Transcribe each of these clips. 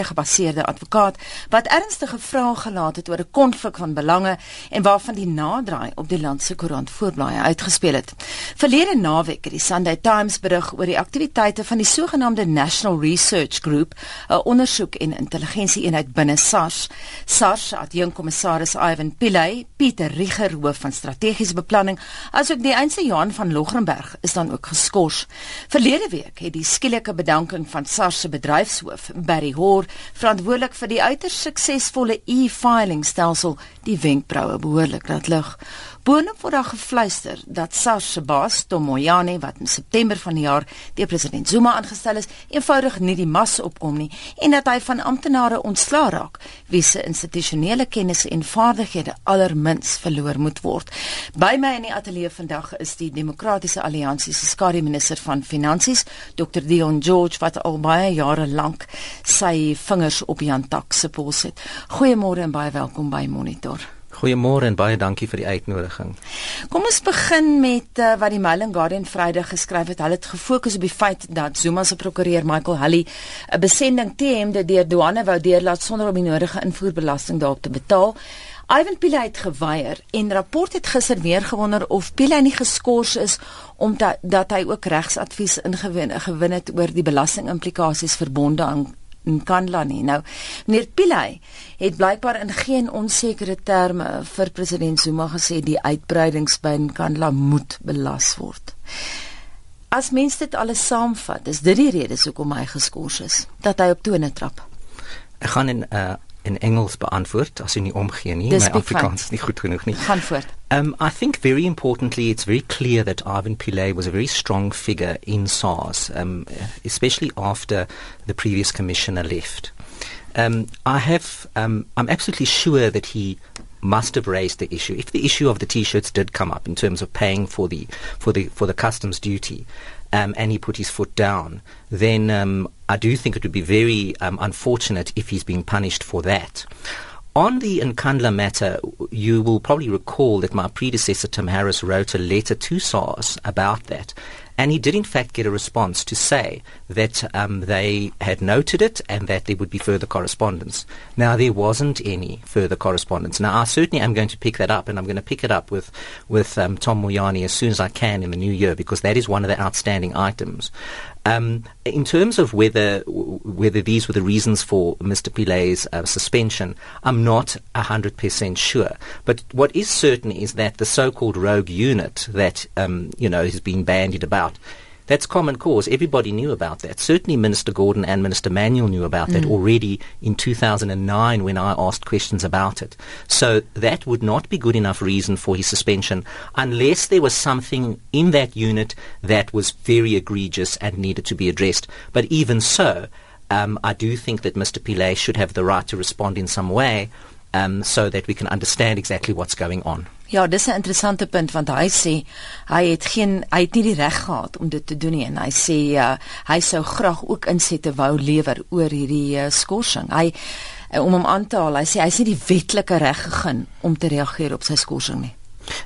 gebaseerde advokaat wat ernstige vrae gelaat het oor 'n konflik van belange en waarvan die naderdraai op die land se koerant voorblaaie uitgespeel het. Verlede naweek het die Sunday Times berig oor die aktiwiteite van die sogenaamde National Research Group, 'n ondersoek en intelligensieeenheid binne SARS. SARS adjunkkommissaris Ivan Pillay, Pieter Rieger hoof van strategiese beplanning, asook die eense Johan van Logrenberg is dan ook geskort. Verlede week het die skielike bedanking van SARS se bedryfshoof, Barry Hoor, verantwoordelik vir die uiters suksesvolle e-filing stelsel, die wenkbroue behoorlik laat lig. Boonop word daar gefluister dat SARS se baas, Tom Moyane, wat in September van die jaar deur president Zuma aangestel is, eenvoudig nie die mas opkom nie en dat hy van amptenare ontslaa raak wie se institusionele kennis en vaardighede allermins verloor moet word. By my in die ateljee vandag is die Demokratiese Alliansie se skademinister van Finansies, Dr Dion George wat al baie jare lank sy vingers op Jan Tak se pols het. Goeiemôre en baie welkom by Monitor. Goeiemôre en baie dankie vir die uitnodiging. Kom ons begin met uh, wat die Mail and Guardian Vrydag geskryf het. Hulle het gefokus op die feit dat Zuma se prokureur Michael Hulley 'n besending TM de deur douane wou deurlaat sonder om die nodige invoerbelasting daarop te betaal. Ivan Pillay het geweier en rapport het gister weer gewonder of Pillay nie geskort is omdat dat hy ook regsadvies ingewin gewin het oor die belastingimplikasies verbonde aan in Kandla nie. Nou, meneer Pillay het blykbaar in geen onsekere terme vir president Zuma gesê die uitbreidings by Kandla moet belas word. As mens dit alles saamvat, is dit die rede hoekom hy geskort is, dat hy op tone trap. Ek gaan in uh in Engels beantwoord as jy nie omgee nie, my Afrikaans is nie goed genoeg nie. Gaan voort. Um I think very importantly it's very clear that Ivan Pillay was a very strong figure in SARS, um especially after the previous commissioner left. Um I have um I'm absolutely sure that he must have raised the issue. If the issue of the t-shirts did come up in terms of paying for the for the for the customs duty, um, and he put his foot down, then um, I do think it would be very um, unfortunate if he's being punished for that. On the Nkandla matter, you will probably recall that my predecessor Tim Harris wrote a letter to SARS about that. And he did, in fact, get a response to say that um, they had noted it and that there would be further correspondence. Now, there wasn't any further correspondence. Now, I certainly am going to pick that up, and I'm going to pick it up with, with um, Tom Moyane as soon as I can in the new year, because that is one of the outstanding items. Um, in terms of whether whether these were the reasons for Mr. Pillay's uh, suspension, I'm not hundred percent sure. But what is certain is that the so-called rogue unit that um, you know has been bandied about that's common cause. Everybody knew about that. Certainly, Minister Gordhan and Minister Manuel knew about mm. that already in 2009 when I asked questions about it. So that would not be good enough reason for his suspension unless there was something in that unit that was very egregious and needed to be addressed. But even so, um, I do think that Mr. Pillay should have the right to respond in some way um, so that we can understand exactly what's going on. Ja, dis 'n interessante punt want hy sê hy het geen hy het nie die reg gehad om dit te doen nie en hy sê uh, hy sou graag ook insette wou lewer oor hierdie uh, skorsing. Hy uh, om hom aan te haal, hy sê hy sê die wetlike reg gegee om te reageer op sy skorsing nie.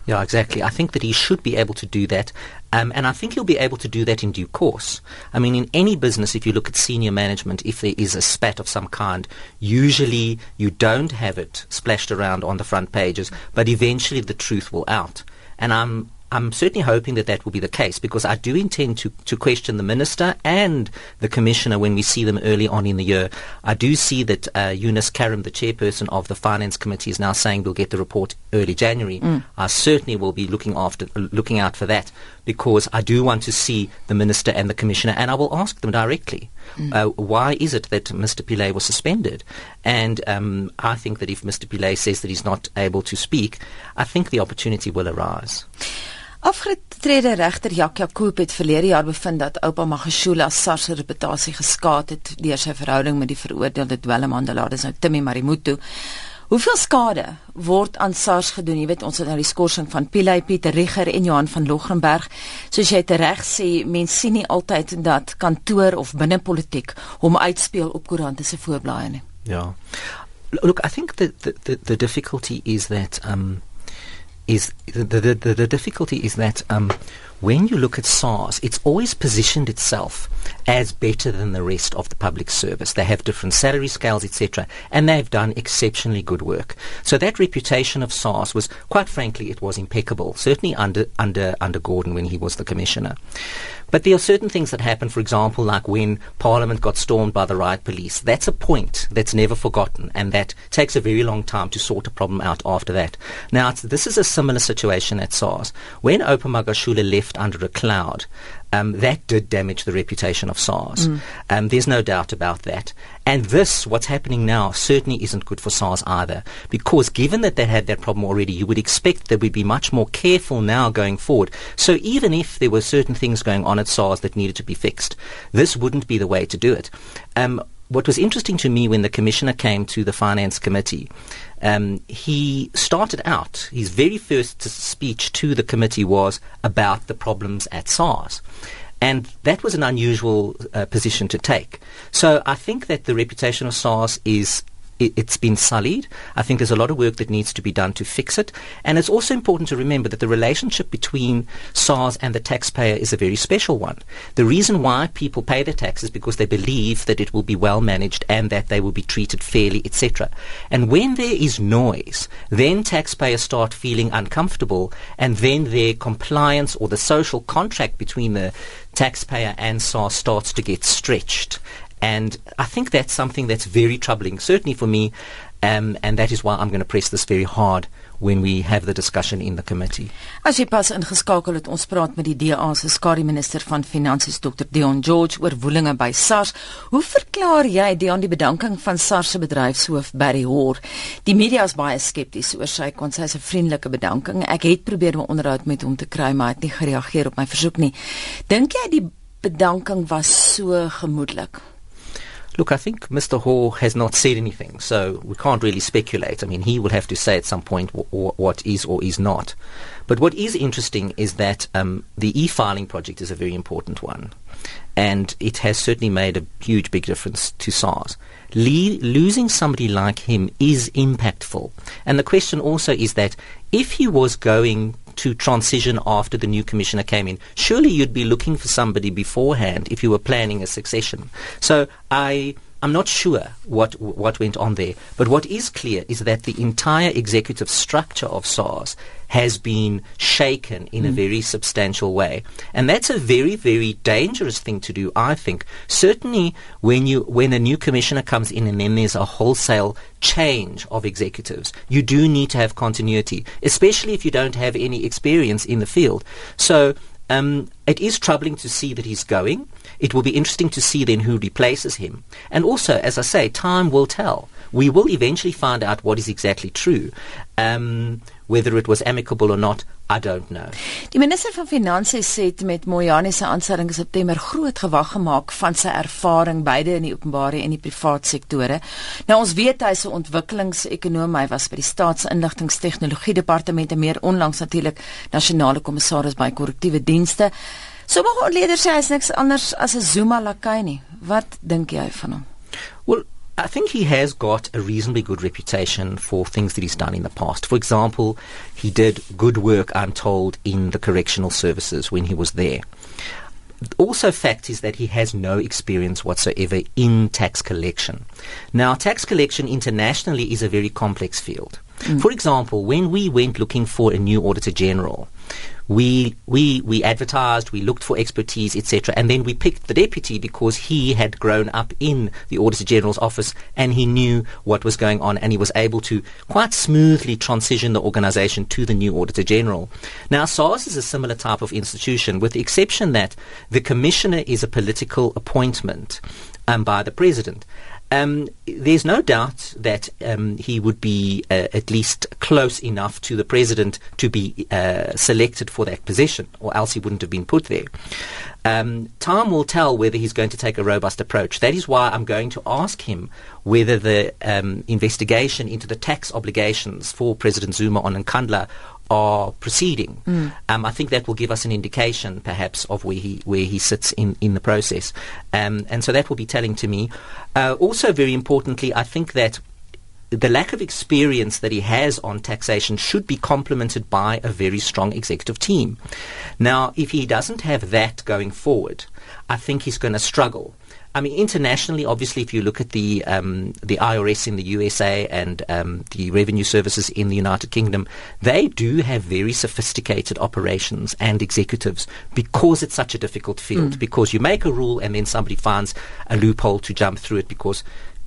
Yeah, exactly. I think that he should be able to do that. Um, and I think he'll be able to do that in due course. I mean, in any business, if you look at senior management, if there is a spat of some kind, usually you don't have it splashed around on the front pages, but eventually the truth will out. And I'm I'm certainly hoping that that will be the case because I do intend to, to question the minister and the commissioner when we see them early on in the year. I do see that uh, Yunus Carrim, the chairperson of the finance committee, is now saying we'll get the report early January. Mm. I certainly will be looking after looking out for that because I do want to see the minister and the commissioner, and I will ask them directly. Mm. Uh, why is it that Mr. Pillay was suspended? And um, I think that if Mr. Pillay says that he's not able to speak, I think the opportunity will arise. Afgetrede regter Jak Jakob het verlede jaar bevind dat oupa Magashula SARS se reputasie geskaad het deur sy verhouding met die veroordeelde dwelmhandelaar, dis nou Timmy Marimutu. Hoeveel skade word aan SARS gedoen? Jy weet ons het nou die skorsing van Pilay Pieter Rieger en Johan van Logrenberg. Soos jy reg sê, mense sien nie altyd dat kantoor of binnepolitiek hom uitspeel op koerante se voorblaaie nie. Ja. Look, I think the the the, the difficulty is that um is the, the, the, the difficulty is that um, when you look at SARS, it's always positioned itself as better than the rest of the public service. They have different salary scales, etc., and they've done exceptionally good work. So that reputation of SARS was, quite frankly, it was impeccable. Certainly under under under Gordhan when he was the commissioner. But there are certain things that happen, for example, like when Parliament got stormed by the riot police. That's a point that's never forgotten, and that takes a very long time to sort a problem out after that. Now, this is a similar situation at SARS. When Oupa Magashula left under a cloud, um, that did damage the reputation of SARS. Mm. Um, there's no doubt about that. And this, what's happening now, certainly isn't good for SARS either. Because given that they had that problem already, you would expect that we'd be much more careful now going forward. So even if there were certain things going on at SARS that needed to be fixed, this wouldn't be the way to do it. Um, what was interesting to me when the commissioner came to the finance committee, um, he started out, his very first speech to the committee was about the problems at SARS. And that was an unusual uh, position to take. So I think that the reputation of SARS is it, has been sullied. I think there's a lot of work that needs to be done to fix it. And it's also important to remember that the relationship between SARS and the taxpayer is a very special one. The reason why people pay their taxes is because they believe that it will be well managed and that they will be treated fairly, etc. And when there is noise, then taxpayers start feeling uncomfortable and then their compliance or the social contract between the taxpayer and SARS starts to get stretched. And I think that's something that's very troubling, certainly for me, um, and that is why I'm going to press this very hard when we have the discussion in the committee. As jy pas ingeskakel het, ons praat met die DA se skare minister van finansies Dr Dion George oor woelinge by SARS. Hoe verklaar jy die aan die bedanking van SARS se bedryfshoof Barry Hoor? Die media is baie skepties oor sy kon sy se vriendelike bedanking. Ek het probeer 'n onderhoud met hom te kry, maar hy het nie gereageer op my versoek nie. Dink jy die bedanking was so gemoedelik? Look, I think Mr. Hall has not said anything, so we can't really speculate. I mean, he will have to say at some point w- w- what is or is not. But what is interesting is that um, the e-filing project is a very important one, and it has certainly made a huge, big difference to SARS. Le- losing somebody like him is impactful, and the question also is that if he was going to transition after the new commissioner came in. Surely you'd be looking for somebody beforehand if you were planning a succession. So I I'm not sure what what went on there, but what is clear is that the entire executive structure of SARS has been shaken in mm. a very substantial way, and that's a very very dangerous thing to do. I think certainly when you when a new commissioner comes in and then there's a wholesale change of executives, you do need to have continuity, especially if you don't have any experience in the field. So um, it is troubling to see that he's going. It will be interesting to see then who replaces him. And also, as I say, time will tell. We will eventually find out what is exactly true. Um, whether it was amicable or not, I don't know. Die minister van Finansies sê met Moyane se aanstelling in September groot gewag gemaak van sy ervaring beide in die openbare en die privaat sektore. Nou ons weet hy's 'n ontwikkelingsekonoom, hy was by die Staatsinligtingstegnologie Departement en meer onlangs natuurlik nasionale kommissaris by korrektiewe dienste. Sommige ontleeders sê hy's niks anders as 'n Zuma lakai nie. Wat dink jy van hom? Well, I think he has got a reasonably good reputation for things that he's done in the past. For example, he did good work, I'm told, in the correctional services when he was there. Also, fact is that he has no experience whatsoever in tax collection. Now, tax collection internationally is a very complex field. Mm. For example, when we went looking for a new Auditor General, we we we advertised, we looked for expertise, etc., and then we picked the deputy because he had grown up in the Auditor General's office and he knew what was going on, and he was able to quite smoothly transition the organisation to the new Auditor General. Now, SARS is a similar type of institution, with the exception that the commissioner is a political appointment um, by the president. Um, there's no doubt that um, he would be uh, at least close enough to the president to be uh, selected for that position, or else he wouldn't have been put there. Um, time will tell whether he's going to take a robust approach. That is why I'm going to ask him whether the um, investigation into the tax obligations for President Zuma on Nkandla are proceeding. Mm. Um, I think that will give us an indication, perhaps, of where he where he sits in in the process, um, and so that will be telling to me. Uh, also, very importantly, I think that the lack of experience that he has on taxation should be complemented by a very strong executive team. Now, if he doesn't have that going forward, I think he's going to struggle. I mean, internationally, obviously, if you look at the um, the IRS in the USA and um, the revenue services in the United Kingdom, they do have very sophisticated operations and executives because it's such a difficult field. Mm. Because you make a rule and then somebody finds a loophole to jump through it because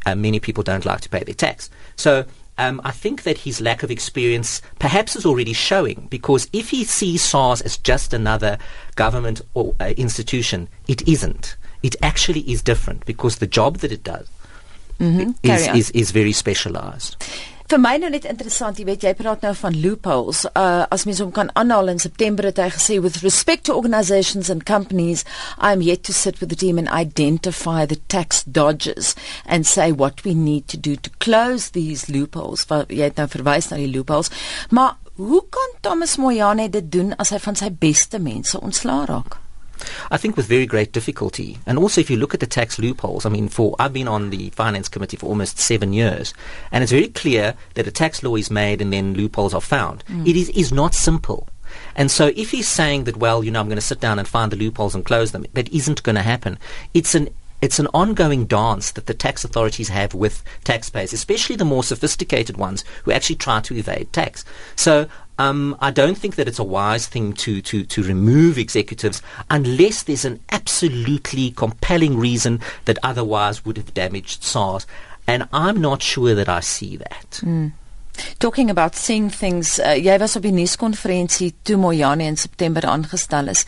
uh, many people don't like to pay their tax. So um, I think that his lack of experience perhaps is already showing because if he sees SARS as just another government or uh, institution, it isn't. It actually is different because the job that it does mm-hmm. is, is, is very specialized. Vir my nou net interessant, jy weet jy praat nou van loopholes. Uh as mens hom kan aanhaal in September het hy gesê with respect to organizations and companies, I am yet to sit with the team and identify the tax dodgers and say what we need to do to close these loopholes. Wat jy het nou verwys na die loopholes. Maar hoe kan Thomas Moyane dit doen as hy van sy beste mense ontslaa raak? I think with very great difficulty. And also, if you look at the tax loopholes, I mean, for I've been on the finance committee for almost seven years, and it's very clear that a tax law is made and then loopholes are found. Mm. It is, is not simple. And so, if he's saying that, well, you know, I'm going to sit down and find the loopholes and close them, that isn't going to happen. It's an it's an ongoing dance that the tax authorities have with taxpayers, especially the more sophisticated ones who actually try to evade tax. So um, I don't think that it's a wise thing to, to, to remove executives unless there's an absolutely compelling reason that otherwise would have damaged SARS. And I'm not sure that I see that. Mm. Talking about seeing things, uh, jy was op die nuuskonferensie toe Moyane in September aangestel is.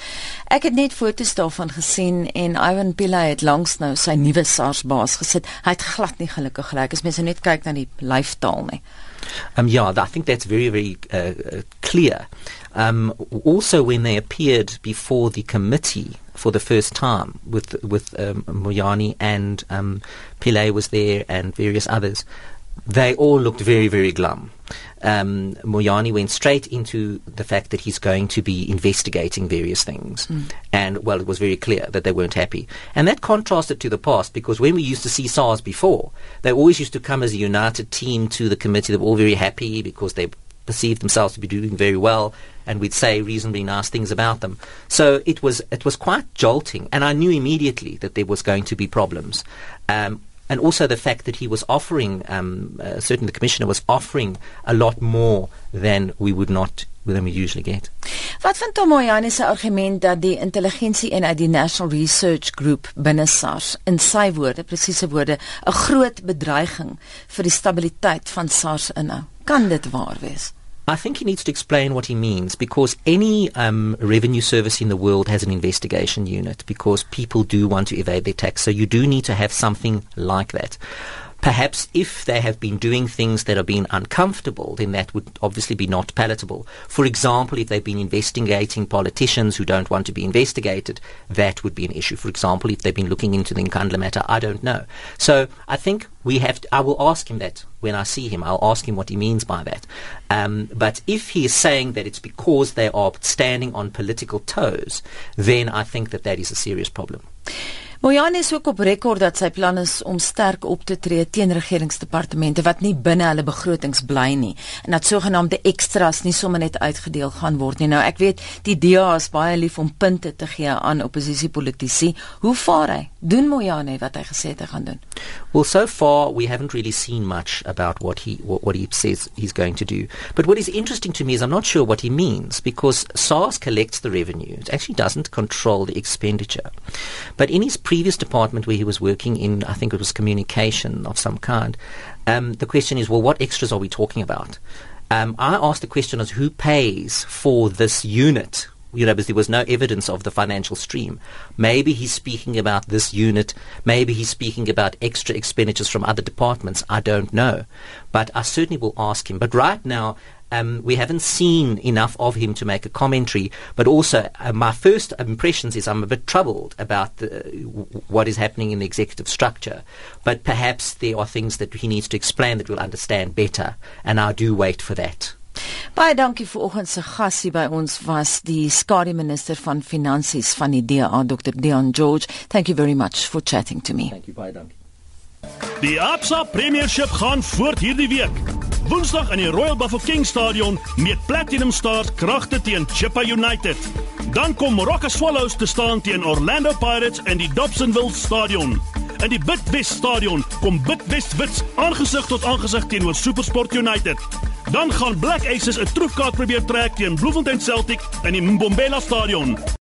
Ek het net foto's daarvan gesien en Ivan Pillay het langs nou sy nuwe SARS baas gesit. Hy het glad nie gelukkig gelyk as mens net kyk na die lyfstaal nie. Um, yeah, I think that's very, very uh, clear. Um, also, when they appeared before the committee for the first time with with um, Moyani and um, Pillay was there and various others, they all looked very, very glum um, Moyane went straight into the fact that he's going to be investigating various things. Mm. And, well, it was very clear that they weren't happy. And that contrasted to the past because when we used to see SARS before, they always used to come as a united team to the committee. They were all very happy because they perceived themselves to be doing very well and we'd say reasonably nice things about them. So it was it was quite jolting and I knew immediately that there was going to be problems. Um, and also the fact that he was offering, um, uh, certainly the commissioner was offering a lot more than we would not than we usually get. Wat van Tomoyane se argument dat die intelligensie en uit die National Research Group binne SARS in sy woorde, presiese woorde, 'n groot bedreiging vir die stabiliteit van SARS inhou? Kan dit waar wees? I think he needs to explain what he means because any um, revenue service in the world has an investigation unit because people do want to evade their tax. So you do need to have something like that. Perhaps if they have been doing things that are being uncomfortable, then that would obviously be not palatable. For example, if they've been investigating politicians who don't want to be investigated, that would be an issue. For example, if they've been looking into the Nkandla matter, I don't know. So I think we have. To, I will ask him that when I see him. I'll ask him what he means by that. Um, but if he is saying that it's because they are standing on political toes, then I think that that is a serious problem. Moyane is ook op rekord dat sy plan is om sterk op te tree teen regeringsdepartemente wat nie binne hulle begrotings bly nie en dat sogenaamde ekstras nie sommer net uitgedeel gaan word nie. Nou ek weet die DA is baie lief om punte te gee aan oppositiepolitisi. Hoe vaar hy? Doen Moyane wat hy gesê het hy gaan doen? Well so far we haven't really seen much about what he what, what he says he's going to do. But what is interesting to me is I'm not sure what he means because SARS collects the revenue. It actually doesn't control the expenditure. But in his previous department where he was working in, I think it was communication of some kind, um, the question is, well, what extras are we talking about? Um, I asked the question as who pays for this unit you know, because there was no evidence of the financial stream. Maybe he's speaking about this unit. Maybe he's speaking about extra expenditures from other departments. I don't know. But I certainly will ask him. But right now, um, we haven't seen enough of him to make a commentary. But also, uh, my first impressions is I'm a bit troubled about the, what is happening in the executive structure. But perhaps there are things that he needs to explain that we'll understand better. And I do wait for that. Baie dankie vir oggend se gasie by ons was die skare minister van finansies van die DA Dr. Dion George. Thank you very much for chatting to me. Thank you baie dankie. Die Absa Premiership gaan voort hierdie week. Woensdag in die Royal Bafokeng Stadion meet Platinum Stars kragte teen Chippa United. Dan kom Rocker Swallows te staan teen Orlando Pirates in die Dobsonville Stadion. In die Bidwest Stadion kom Bidwest Wits aangesig tot aangesig teenoor SuperSport United. Dan gaan Black Aces 'n troefkaart probeer trek teen Bloemfontein Celtic in die Mbombela Stadion.